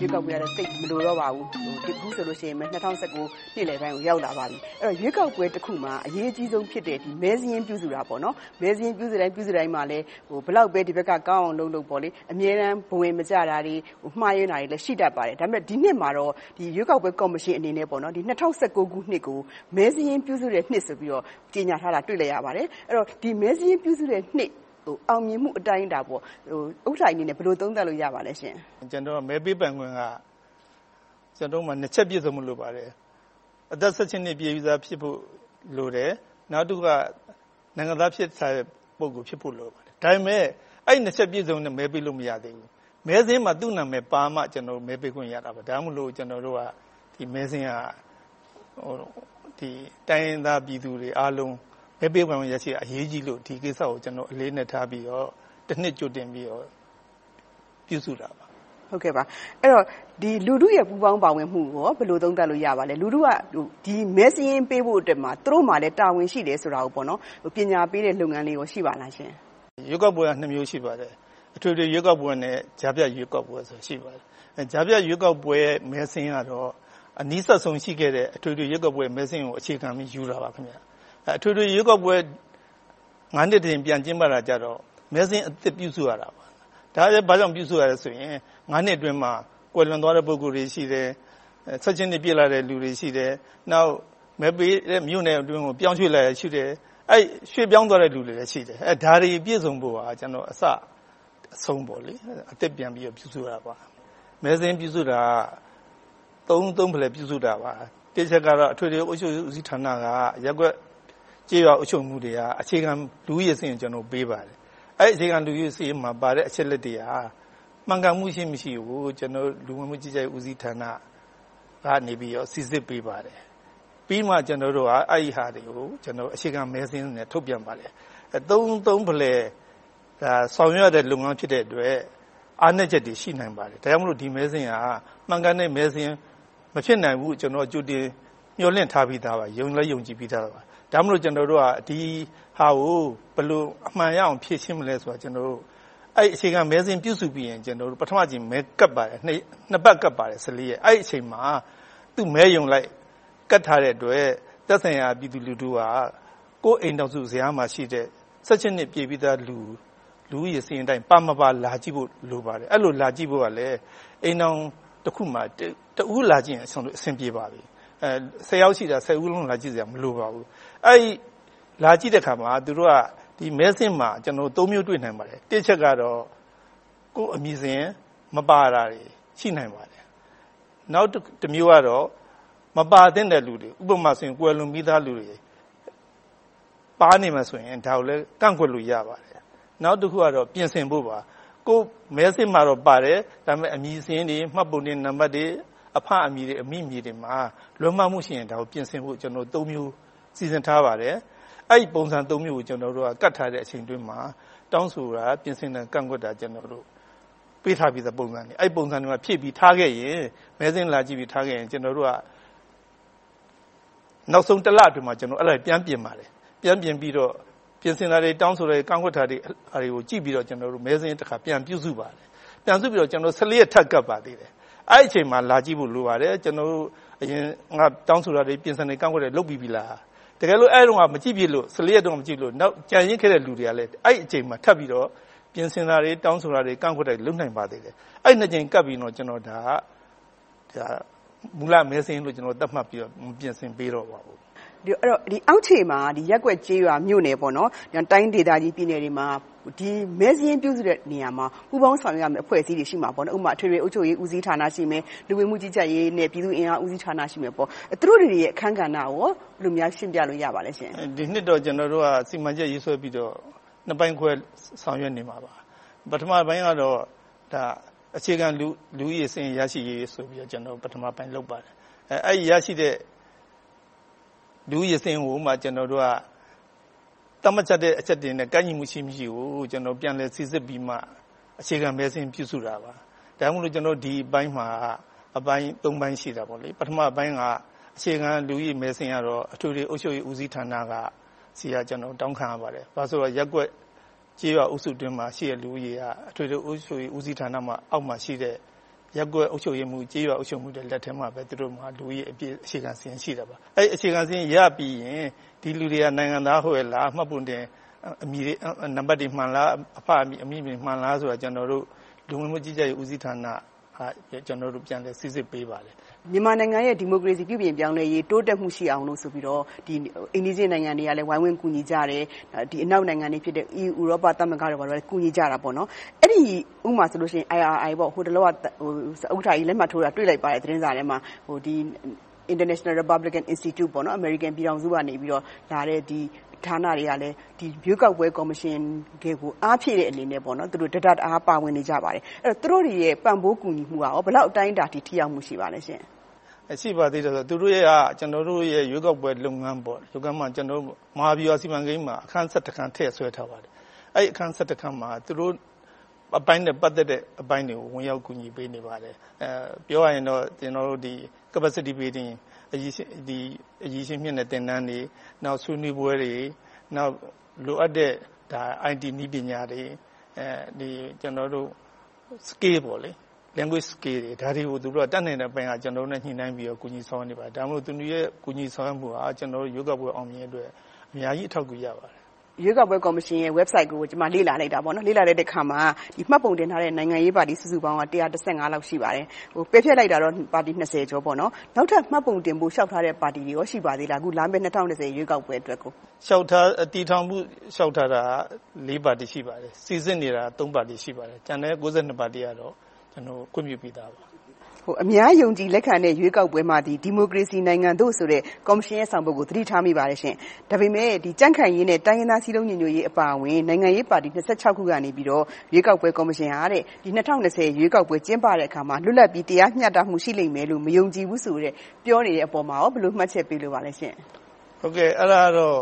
ရွေးကောက်ပွဲကတော့ သိပ်မလိုတော့ပါဘူး။အခုဆိုရင် ၂၀၁၉ နှစ်လယ်ပိုင်းကို ရောက်လာပါပြီ။အဲဒီတော့ ရွေးကောက်ပွဲတခုမှာ အရေးကြီးဆုံးဖြစ်တဲ့ မဲစာရင်း ပြုစုတာ။မဲစာရင်း ပြုစုတိုင်းမှာလဲ ဘယ်လောက်ပဲ ဒီဘက်က ကောင်းအောင်လုပ်လုပ် အမြဲတမ်း ဘဝင်မကျတာတွေ၊မှားယွင်းတာတွေလည်းရှိတတ်ပါတယ်။ဒါပေမဲ့ ဒီနှစ်မှာတော့ ရွေးကောက်ပွဲကော်မရှင်အနေနဲ့ ၂၀၁၉ ခုနှစ်ကို မဲစာရင်းပြုစုတဲ့နှစ်ဆိုပြီးတော့ ကြေညာထားတာတွေ့လိုက်ရပါတယ်။အဲဒီတော့ဒီမဲစာရင်းပြုစုတဲ့နှစ် အောင်မြင်မှုအတိုင်းအတာဥက္ကဋ္ဌကြီးအနေနဲ့ဘယ်လိုသုံးသပ်လို့ရပါလဲရှင့်။ကျနော်တို့မဲပေးပိုင်ခွင့်ကကျနော်တို့မှာနှစ်ချက်ပြည့်စုံဖို့လိုပါတယ်။အသက်နှစ်ပြည့်ပြီးသားဖြစ်ဖို့လိုတယ်။နောက်တခုကနိုင်ငံသားဖြစ်တဲ့ပုဂ္ဂိုလ်ဖြစ်ဖို့လိုပါတယ်။ဒါပေမဲ့အဲဒီနှစ်ချက်ပြည့်စုံနဲ့မဲပေးလို့မရသေးဘူး။မဲစာရင်းမှာသူ့နာမည်ပါမှကျနော်တို့မဲပေးခွင့်ရတာပါ။ဒါကြောင့်မို့ကျနော်တို့ကမဲစာရင်းကတိုင်းရင်းသားပြည်သူတွေအားလုံး မဲပေးပိုင်ခွင့်ရရှိရေးအရေးကြီးလို့ဒီကိစ္စကိုကျနော်အလေးအနက်ထားပြီးတော့တနှစ်ကြိုတင်ပြီးတော့ပြုစုတာပါ။အဲဒီတော့လူထုရဲ့ပူးပေါင်းပါဝင်မှုကိုဘယ်လိုသုံးသပ်လို့ရပါလဲ။လူထုကဒီမဲစာရင်းပေးဖို့အတွက်မှာသူတို့မှာလည်းတာဝန်ရှိတယ်ဆိုတာကိုပညာပေးတဲ့လုပ်ငန်းလေးရှိပါလားရှင့်။ရွေးကောက်ပွဲကနှစ်မျိုးရှိပါတယ်။အထွေထွေရွေးကောက်ပွဲနဲ့ကြားဖြတ်ရွေးကောက်ပွဲဆိုတာရှိပါတယ်။ကြားဖြတ်ရွေးကောက်ပွဲမဲစာရင်းကတော့အနီးစပ်ဆုံးရှိခဲ့တဲ့အထွေထွေရွေးကောက်ပွဲမဲစာရင်းကိုအခြေခံပြီးယူတာပါ။ အထွေထွေရွေးကောက်ပွဲနှစ်တစ်ကြိမ်ပြန်ကျင်းပတာကြတော့မဲစာရင်းအသစ်ပြုစုရတာပါ။ဒါဘာကြောင့်ပြုစုရလဲဆိုရင်နှစ်အတွင်းမှာကွယ်လွန်သွားတဲ့ပုဂ္ဂိုလ်တွေရှိတယ်။နှစ်ပြည့်လာတဲ့လူတွေရှိတယ်။နောက်မဲပေးတဲ့မြို့နယ်အတွင်းကိုပြောင်းရွှေ့လာတာရှိတယ်။အဲဒီရွှေ့ပြောင်းသွားတဲ့လူတွေလည်းရှိတယ်။ဒါတွေပြည့်စုံဖို့ကကျနော်အစအဆုံးအသစ်ပြန်ပြီးတော့ပြုစုရတာပါ။မဲစာရင်းပြုစုတာသုံးသုံးဖလှယ်ပြုစုတာပါ။တစ်အချက်ကတော့အထွေထွေအုပ်ချုပ်ရေးဦးစီးဌာနကရပ်ကွက် ကျေးရွာအုပ်ချုပ်မှုတွေကအခြေခံလူဦးရေစာရင်းကိုပေးပါတယ်။အဲဒီအခြေခံလူဦးရေစာရင်းမှာပါတဲ့အချက်အလက်တွေကမှန်ကန်မှုရှိမရှိကိုကျနော်တို့လူဝင်မှုကြီးကြပ်ရေးဦးစီးဌာနကနေစိစစ်ပေးပါတယ်။ပြီးမှကျနော်တို့ကအဲဒီဟာတွေကိုအခြေခံမဲစာရင်းနဲ့ထုတ်ပြန်ပါတယ်။သုံးသုံးဖလှယ်ဆောင်ရွက်ရတဲ့လုပ်ငန်းဖြစ်တဲ့အတွက်အားနည်းချက်တွေရှိနိုင်ပါတယ်။ဒါကြောင့်မို့ဒီမဲစာရင်းကမှန်ကန်တဲ့မဲစာရင်းမဖြစ်နိုင်ဘူးကြိုတင်မျှော်လင့်ထားပြီးသားပါ။ယုံလည်းယုံကြည်ပြီးသားပါ။ ဒါကြောင့်မို့ကျနော်တို့ကဒီဟာကိုဘယ်လိုအမှန်ရအောင်ဖြေရှင်းမလဲဆိုတာကျနော်တို့အဲဒီအခြေခံမဲစာရင်းပြုစုပြီးရင်ပထမအကြိမ်မဲကပ်ပါတယ်။နှစ်ပတ်ကပ်ပါတယ်။ရက်။အဲဒီအချိန်မှာသူ့မဲရုံလိုက်ကပ်ထားတဲ့အတွက်သက်ဆိုင်ရာပြည်သူလူထုကကိုယ့်အိမ်ထောင်စုဇယားမှာရှိတဲ့နှစ်ပြည့်ပြီးသားလူလူဦးရေစာရင်းအတိုင်းပါမပါလာကြည့်ဖို့လိုပါတယ်။အဲဒီလိုလာကြည့်ဖို့ကလဲအိမ်ထောင်တခုမှာတဦးလာကြည့်ရင်အဆင်ပြေပါပြီ။ယောက်ရှိတာဦးလုံးလာကြည့်စရာမလိုပါဘူး။ အဲဒီလာကြည့်တဲ့အခါမှာသူတို့ကမဲစာရင်းမှာမျိုးတွေ့နိုင်ပါတယ်။တစ်အချက်ကတော့ကိုယ့်အမည်စာရင်းမပါတာတွေရှိနိုင်ပါတယ်။နောက်တမျိုးကတော့မပါသင့်တဲ့လူတွေဥပမာကွယ်လွန်ပြီးသားလူတွေပါနေမယ်ဆိုရင်ဒါကိုလဲကန့်ကွက်လို့ရပါတယ်။နောက်တခုကတော့ပြင်ဆင်ဖို့ပါ။ကိုယ့်မဲစာရင်းမှာတော့ပါတယ်။ဒါပေမဲ့အမည်စာရင်းတွေ၊မှတ်ပုံတင်နံပတ်တွေ၊အဖအမည်တွေ၊အမိအမည်တွေမှာလွဲမှားမှုရှိရင်ဒါကိုပြင်ဆင်ဖို့မျိုး စီစဉ်ထားပါတယ်။အဲဒီပုံစံမျိုးကိုကျနော်တို့ကကပ်ထားတဲ့အချိန်အတွင်းမှာတောင်းဆိုတာ၊ပြင်ဆင်တာ၊ကန့်ကွက်တာပေးထားပြီးသားပုံစံတွေ။အဲဒီပုံစံတွေမှာဖြည့်ပြီးထားခဲ့ရင်မဲစာရင်းလာကြည့်ပြီးထားခဲ့ရင်ကျနော်တို့ကနောက်ဆုံးတစ်လအတွင်းမှာအဲဒါတွေပြန်ပြင်ပါတယ်။ပြန်ပြင်ပြီးတော့ပြင်ဆင်တာတွေတောင်းဆိုတာတွေကန့်ကွက်တာတွေကိုကြည့်ပြီးတော့မဲစာရင်းတခါပြန်ပြုစုပါတယ်။ပြန်စုပြီးတော့ရက်ထပ်ကပ်ပါသေးတယ်။အဲဒီအချိန်မှာလာကြည့်ဖို့လိုပါတယ်။ကျနော်တို့အရင်ကတောင်းဆိုတာတွေပြင်ဆင်တွေကန့်ကွက်တာတွေလုပ်ပြီးပြီလား။ တကယ်လို့အဲဒီတုန်းကမကြည့်ဖြစ်လို့ရက်တုန်းကမကြည့်လို့နောက်ကျန်ရစ်ခဲ့တဲ့လူတွေကလည်းအဲဒီအချိန်မှာထပ်ပြီးတော့ပြင်ဆင်တာတွေတောင်းဆိုတာတွေကန့်ကွက်တာတွေလုပ်နိုင်ပါသေးတယ်။အဲဒီနှစ်ကြိမ်ကပ်ပြီးတော့ဒါကမူလမဲစာရင်းလို့သတ်မှတ်ပြီးတော့မပြင်ဆင်ပေးတော့ပါဘူး။ အောက်ခြေမှာရပ်ကွက်ကျေးရွာမြို့နယ်တိုင်းဒေသကြီးပြည်နယ်တွေမှာမဲစာရင်းပြုစုတဲ့နေရာမှာပူးပေါင်းဆောင်ရွက်ရမယ့်အဖွဲ့အစည်းတွေရှိမှာပေါ့။ဥပမာအထွေထွေအုပ်ချုပ်ရေးဦးစီးဌာနရှိမယ်။လူဝင်မှုကြီးကြပ်ရေးနဲ့ပြည်သူ့အင်အားဦးစီးဌာနရှိမယ်။သူတို့တွေရဲ့အခန်းကဏ္ဍကိုဘယ်လိုများရှင်းပြလို့ရပါလဲရှင့်။ဒီနှစ်တော့ကျနော်တို့ကစီမံချက်ရေးဆွဲပြီးတော့နှစ်ပိုင်းခွဲဆောင်ရွက်နေမှာပါ။ပထမပိုင်းကတော့အခြေခံလူဦးရေစာရင်းရရှိရေးဆိုပြီးတော့ပထမပိုင်းလုပ်ပါတယ်။အဲဒီရရှိတဲ့ လူဦးရေစာရင်းကိုမှကျနော်တို့ကသတ်မှတ်ချက်တဲ့အချက်တွေနဲ့ကိုက်ညီမှုရှိမရှိကိုပြန်လည်စီစစ်ပြီးမှအခြေခံမဲစာရင်းပြုစုတာပါ။ဒါကြောင့်မို့ဒီအပိုင်းမှာအပိုင်းပိုင်းရှိတယ်။ပထမပိုင်းကအခြေခံလူဦးရေမဲစာရင်းကတော့အထွေထွေအုပ်ချုပ်ရေးဦးစီးဌာနဆီကတောင်းခံရပါတယ်။ဘာဖြစ်လို့လဲဆိုတော့ရပ်ကွက်ကျေးရွာအုပ်စုအတွင်းမှာရှိတဲ့လူဦးရေကအထွေထွေအုပ်ချုပ်ရေးဦးစီးဌာနအောက်မှာရှိတဲ့ ရက်ကွက်အုပ်ချုပ်ရေးမှုကြေးရွာအုပ်ချုပ်မှုတွေလက်ထက်မှာပဲသူတို့မှာလူကြီးအပြည့်အခြေခံစင်းရှိတာပါအဲ့အခြေခံစင်းရပြီးရင်ဒီလူတွေကနိုင်ငံသားဟုတ်ရဲ့လားမှတ်ပုံတင်အမိနံပါတ်တွေမှန်လားအဖအမိအမိမှန်လားဆိုတာကျွန်တော်တို့လူဝင်မှုကြီးကြပ်ရေးဦးစီးဌာနကျွန်တော်တို့ပြန်လဲစစ်စစ်ပေးပါတယ် မြန်မာနိုင်ငံရဲ့ ဒီမိုကရေစီ ပြုပြင်ပြောင်းလဲရေး တိုးတက်မှုရှိအောင်လို့ဆိုပြီးတော့ဒီအိန္ဒိယနိုင်ငံတွေကလည်း ဝိုင်းဝန်းကူညီကြတယ်ဒီအနောက်နိုင်ငံတွေဖြစ်တဲ့ EU ဥရောပသမဂ္ဂတွေဘာလို့ကူညီကြတာပေါ့နော်အဲ့ဒီဥမာဆိုလို့ရှိရင် IRI ပေါ့ဟိုတလောကဟိုဥက္ကဋ္ဌကြီး လက်မှတ်ထိုးတာ တွေ့လိုက်ပါတယ် သတင်းစာထဲမှာဟိုဒီ International Republican Institute ပေါ့နော် American ပြည်ထောင်စုကနေပြီးတော့လာတဲ့ဒီဌာနတွေကလည်းဒီရွေးကောက်ပွဲကော်မရှင်တွေကို အားဖြည့်တဲ့အနေနဲ့ပေါ့နော်သူတို့တဒတ်အား ပါဝင်နေကြပါတယ်အဲ့တော့သူတို့တွေရဲ့ ပံ့ပိုးကူညီမှုကရောဘယ်လောက် အတိုင်းအတာထိ ထိရောက်မှု ရှိပါလဲရှင် ရှိပါသေးတယ်ဆိုသူတို့ရဲ့ကျွန်တော်တို့ရဲ့ရွေးကောက်ပွဲလုပ်ငန်းပေါ့လုပ်ငန်းမှာကျွန်တော်မဟာဗျူဟာစီမံကိန်းမှာအခန်း7ခန်းထည့်ဆွဲထားပါတယ်အဲ့အခန်း7ခန်းမှာသူတို့အပိုင်းနဲ့ပတ်သက်တဲ့အပိုင်းတွေကိုဝင်ရောက်ကူညီပေးနေပါတယ်အဲပြောရရင်တော့ကျွန်တော်တို့ဒီ capacity building အရေးဒီအရေးရှင်မြင့်တဲ့သင်တန်းတွေနောက်ဆွေးနွေးပွဲတွေနောက်လိုအပ်တဲ့ဒါ IT နည်းပညာတွေအဲဒီကျွန်တော်တို့ scale ပေါ့လေ language skill တွေဒါတွေကိုသူတို့ကတတ်နိုင်တဲ့ပိုင်းကကျွန်တော်တို့နဲ့ညှိနှိုင်းပြီးတော့ကူညီဆောင်နေပါတယ်ဒါမှမဟုတ်သူတို့ရဲ့ကူညီဆောင်မှုဟာကျွန်တော်တို့ရုပ်ကပွဲအောင်မြင်အတွက်အများကြီးအထောက်အကူရပါတယ်ရွေးကောက်ပွဲကော်မရှင်ရဲ့ website ကိုကျွန်မလေ့လာလိုက်တာပေါ့နော်လေ့လာလိုက်တဲ့ခါမှာဒီမှတ်ပုံတင်ထားတဲ့နိုင်ငံရေးပါတီစုစုပေါင်းက115လောက်ရှိပါတယ်ဟိုပယ်ဖျက်လိုက်တာတော့ပါတီ20ကျော်ပေါ့နော်နောက်ထပ်မှတ်ပုံတင်ဖို့ရှောက်ထားတဲ့ပါတီတွေရောရှိပါသေးလားအခုလာမယ့်2020ရွေးကောက်ပွဲအတွက်ကိုရှောက်ထားတည်ထောင်မှုရှောက်ထားတာ၄ပါတီရှိပါတယ်စီစစ်နေတာ၃ပါတီရှိပါတယ်ကျန်တဲ့92ပါတီကတော့ ကျွန်တော်ခွင့်ပြုပြီးသားပါဟိုအများယုံကြည်လက်ခံတဲ့ရွေးကောက်ပွဲမှာဒီဒီမိုကရေစီနိုင်ငံတို့ဆိုတဲ့ကော်မရှင်ရဲ့ဆောင်ပုဒ်ကိုသတိထားမိပါတယ်ရှင်။ဒါပေမဲ့ဒီကြန့်ခိုင်ရေးနဲ့တိုင်းရင်းသားစည်းလုံးညီညွတ်ရေးအပါအဝင်နိုင်ငံရေးပါတီ26ခုကနေပြီးတော့ရွေးကောက်ပွဲကော်မရှင်ဟာတဲ့ဒီ2020ရွေးကောက်ပွဲကျင်းပတဲ့အခါမှာလွတ်လပ်ပြီးတရားမျှတမှုရှိလိမ့်မယ်လို့မယုံကြည်ဘူးဆိုတဲ့ပြောနေတဲ့အပေါ်မှာရောဘယ်လိုမှတ်ချက်ပေးလိုပါလဲရှင်။ဟုတ်ကဲ့အဲ့ဒါတော့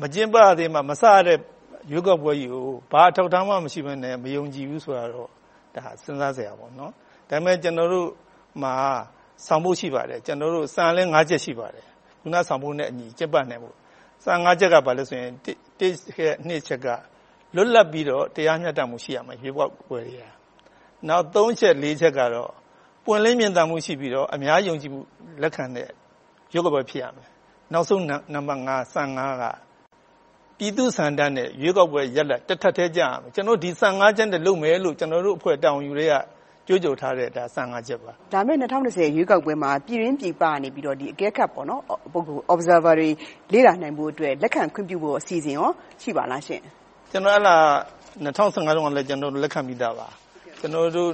မကျင်းပသေးမှမစတဲ့ရွေးကောက်ပွဲကြီးကိုဘာအထောက်ထားမှမရှိဘဲနဲ့မယုံကြည်ဘူးဆိုတာတော့ ဒါစဉ်းစားစရာပေါ့နော်။ဒါပေမဲ့ကျွန်တော်တို့မှာဆောင်ဖို့ရှိပါတယ်ကျွန်တော်တို့စံလဲ၅ချက်ရှိပါတယ်ခုနဆောင်ဖို့နဲ့အညီကျက်ပတ်နိုင်ဖို့စံ၅ချက်ကဘာလဲဆိုရင်တစ်ခဲ့နှစ်ချက်ကလွတ်လပ်ပြီးတော့တရားမျှတမှုရှိရမယ်ရွေးကောက်ပွဲတွေကနောက်၃ချက်၄ချက်ကတော့ပွင့်လင်းမြင်သာမှုရှိပြီးတော့အများယုံကြည်မှုလက်ခံတဲ့ရွေးကောက်ပွဲဖြစ်ရမယ်နောက်ဆုံးနံပါတ်5စံ5က ပြည်သူစံတန်းနဲ့ရွေးကောက်ပွဲရက်လက်တစ်ထပ်သေးကြရမယ်ကျွန်တော်ဒီစံ5ချက်နဲ့လုပ်မယ်လို့ကျွန်တော်တို့အဖွဲ့တောင်းယူတွေကကြိုးကြိုထားတဲ့ဒါ15ချက်ပါဒါမဲ့2020ရွေးကောက်ပွဲမှာပြည်ရင်းပြည်ပနေပြီးတော့ဒီအကဲခတ်ပေါ့နော်ပုဂ္ဂိုလ် observer တွေလေ့လာနိုင်ဖို့အတွက်လက်ခံခွင့်ပြုဖို့အစီအစဉ်ရောရှိပါလားရှင်ကျွန်တော်အဲ့လာ2015တုန်းကလည်းကျွန်တော်တို့လက်ခံပြီးသားပါကျွန်တော်တို့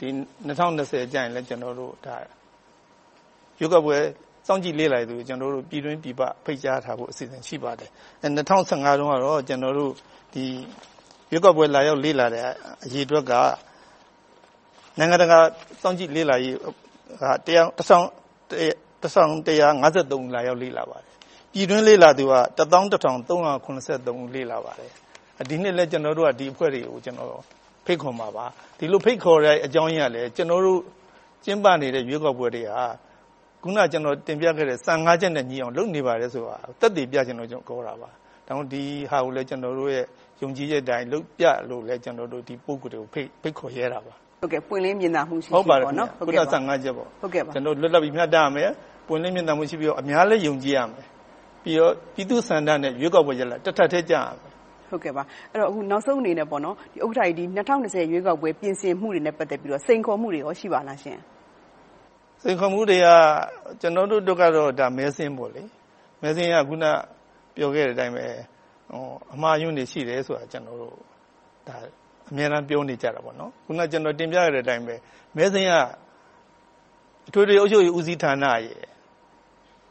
ဒီ2020ကျရင်လည်းကျွန်တော်တို့ဒါရွေးကောက်ပွဲ စောင့်ကြည့်လေ့လာသူကျွန်တော်တို့ပြည်တွင်းပြည်ပဖိတ်ကြားထားဖို့အစီအစဉ်ရှိပါတယ်အဲ2015တုန်းကတော့ကျွန်တော်တို့ဒီရွေးကောက်ပွဲလာရောက်လေ့လာတဲ့အရေးအတွက်ကနိုင်ငံတကာစောင့်ကြည့်လေ့လာရေးကတရားတဆောင်တဆောင်153လာရောက်လေ့လာပါတယ်ပြည်တွင်းလေ့လာသူက11383လေ့လာပါတယ်ဒီနှစ်လည်းကျွန်တော်တို့ကဒီအဖွဲ့တွေကိုကျွန်တော်ဖိတ်ခေါ်မှာပါဒီလိုဖိတ်ခေါ်တဲ့အကြောင်းရင်းကလည်းကျွန်တော်တို့ကျင်းပနေတဲ့ရွေးကောက်ပွဲတွေဟာ ခုနကျွန်တော်တင်ပြခဲ့တဲ့15ချက်နဲ့ညီအောင်လုပ်နေပါတယ်ဆိုတာတက်တည်ပြကျွန်တော်ကျွန်တော်ပြောတာပါဒါကြောင့်ဒီဟာကိုလည်းကျွန်တော်တို့ရဲ့ယုံကြည်ချက်တိုင်းလုပ်ပြလို့လည်းကျွန်တော်တို့ဒီပုံကိုယ်တွေကိုဖိတ်ဖိတ်ခေါ်ရတာပါဟုတ်ကဲ့ပွင့်လင်းမြင်သာမှုရှိရှိပေါ့နော်ဟုတ်ကဲ့15ချက်ပေါ့ဟုတ်ကဲ့ပါကျွန်တော်လွတ်လပ်ပြီးမျှတရမယ်ပွင့်လင်းမြင်သာမှုရှိပြီးတော့အများလည်းယုံကြည်ရမယ်ပြီးတော့ပြည်သူစံတန်းနဲ့ရွေးကောက်ပွဲရလာတထထဲကြရမယ်ဟုတ်ကဲ့ပါအဲ့တော့အခုနောက်ဆုံးအနေနဲ့ပေါ့နော်ဒီဥက္ကဋ္ဌကြီးဒီ2020ရွေးကောက်ပွဲပြင်ဆင်မှုတွေနဲ့ပတ်သက်ပြီးတော့စိန်ခေါ်မှုတွေရောရှိပါလားရှင် စိန်ခေါ်မှုတွေကကျွန်တော်တို့တို့ကတော့ဒါမဲစင်းပေါ့လေမဲစင်းကခုနပြောခဲ့တဲ့အတိုင်းပဲဟိုအမှားယွင်းတွေရှိတယ်ဆိုတာကျွန်တော်တို့ဒါအများအားပြောနေကြတာပေါ့နော်ခုနကျွန်တော်တင်ပြရတဲ့အတိုင်းပဲမဲစင်းကအထွေထွေအုပ်ချုပ်ရေးဦးစီးဌာနရဲ့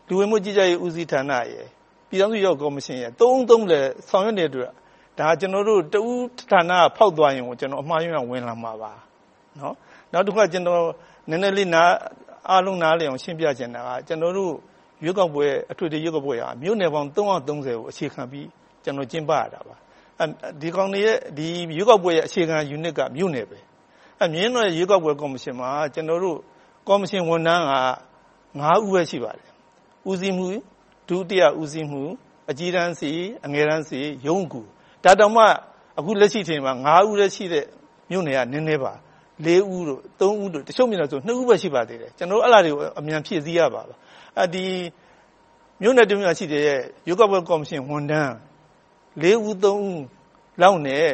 လူဝင်မှုကြီးကြပ်ရေးဦးစီးဌာနရဲ့ပြည်ထောင်စုရောက်ကော်မရှင်ရဲ့သုံးသုံးလည်းဆောင်ရွက်နေတဲ့အတွက်ဒါကျွန်တော်တို့တဦးဌာနကဖောက်သွားရင်ကျွန်တော်အမှားယွင်းဝင်လာမှာပါနော်နောက်တစ်ခါကျွန်တော်နည်းနည်းလေးနား အားလုံးနားလည်အောင်ရှင်းပြချင်တာကကျွန်တော်တို့ရွေးကောက်ပွဲအထွေထွေရွေးကောက်ပွဲဟာမြို့နယ်ပေါင်း330ကိုအခြေခံပြီးကျွန်တော်ကျင်းပရတာပါဒီကောင်တွေရဲ့ဒီရွေးကောက်ပွဲရဲ့အခြေခံ unit ကမြို့နယ်ပဲအမြင့်တော်ရွေးကောက်ပွဲကော်မရှင်မှာကျွန်တော်တို့ကော်မရှင်ဝန်ထမ်းက9ဦးပဲရှိပါတယ်ဦးစီးမှုဒုတိယဦးစီးမှုအကြီးတန်းစီအငယ်တန်းစီရုံးကူဒါတောင်မှအခုလက်ရှိချိန်မှာ9ဦးလည်းရှိတဲ့မြို့နယ်ကနည်းနည်းပါ ၄ဦးတို့၃ဦးတို့တချို့မြင်တော့ဆို2ဦးပဲရှိပါသေးတယ်ကျွန်တော်တို့အဲ့လားတွေကိုအမြန်ဖြည့်ဆည်းရပါပါအဒီမြို့နယ်တမြို့ရှိတဲ့ရွေးကောက်ပွဲကော်မရှင်ဝန်ထမ်း၄ဦး၃ဦးလောက်နဲ့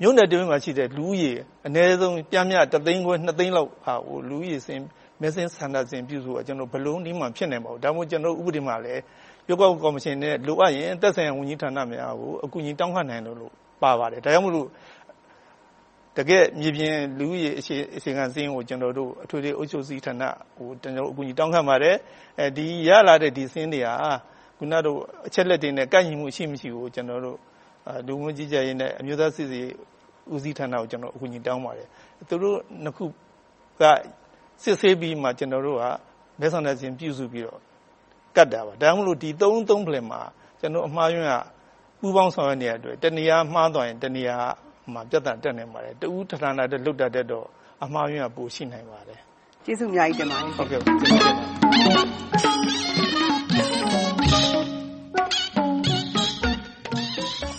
မြို့နယ်တမြို့မှာရှိတဲ့လူဦးရေအနည်းဆုံးပြမြတသိန်းခွဲ2သိန်းလောက်ဟာဟိုလူဦးရေစင်မဲစင်းဆန္ဒစင်ပြုစုတော့ကျွန်တော်ဘလုံးဒီမှာဖြစ်နေပါဘူးဒါမှမဟုတ်ကျွန်တော်ဥပဒေမှာလည်းရွေးကောက်ကော်မရှင်နဲ့လိုအပ်ရင်တက်ဆိုင်ရာဝန်ကြီးဌာနများကိုအကူအညီတောင်းခံနိုင်လို့ပါပါတယ်ဒါကြောင့်မလို့ တကယ်မြေပြင်လူကြီးအချိန်အချိန်ကစင်းကိုကျွန်တော်တို့အထွေထွေအုပ်ချုပ်စီဌာနဟိုကျွန်တော်တို့အကူအညီတောင်းခံပါတယ်အဲဒီရလာတဲ့ဒီစင်းတွေဟာခုနတို့အချက်လက်တွေနဲ့ကန့်ညီမှုရှိမရှိကိုကျွန်တော်တို့လူမှုကြီးကြပ်ရေးနဲ့အမျိုးသားစစ်စီဦးစီးဌာနကိုကျွန်တော်အကူအညီတောင်းပါတယ်သူတို့နှစ်ခုကစစ်ဆေးပြီးမှကျွန်တော်တို့ကမဲဆန္ဒရှင်ပြုစုပြီးတော့ကတ်တာပါဒါမှမဟုတ်ဒီ3 3ဖလင်မှာကျွန်တော်အမှားယွင်းကပူပေါင်းဆောင်ရွက်နေတဲ့အတွက်တဏှာမှားသွားရင်တဏှာ မှာပြတ်တတ်တက်နေပါတယ်တူးထထနာတဲ့လွတ်တတ်တဲ့တော့အမှားယွင်းကပိုရှိနိုင်ပါတယ်ကျေးဇူးအများကြီးတင်ပါတယ်ဟုတ်ကဲ့ကျေးဇူးတင်ပါတယ်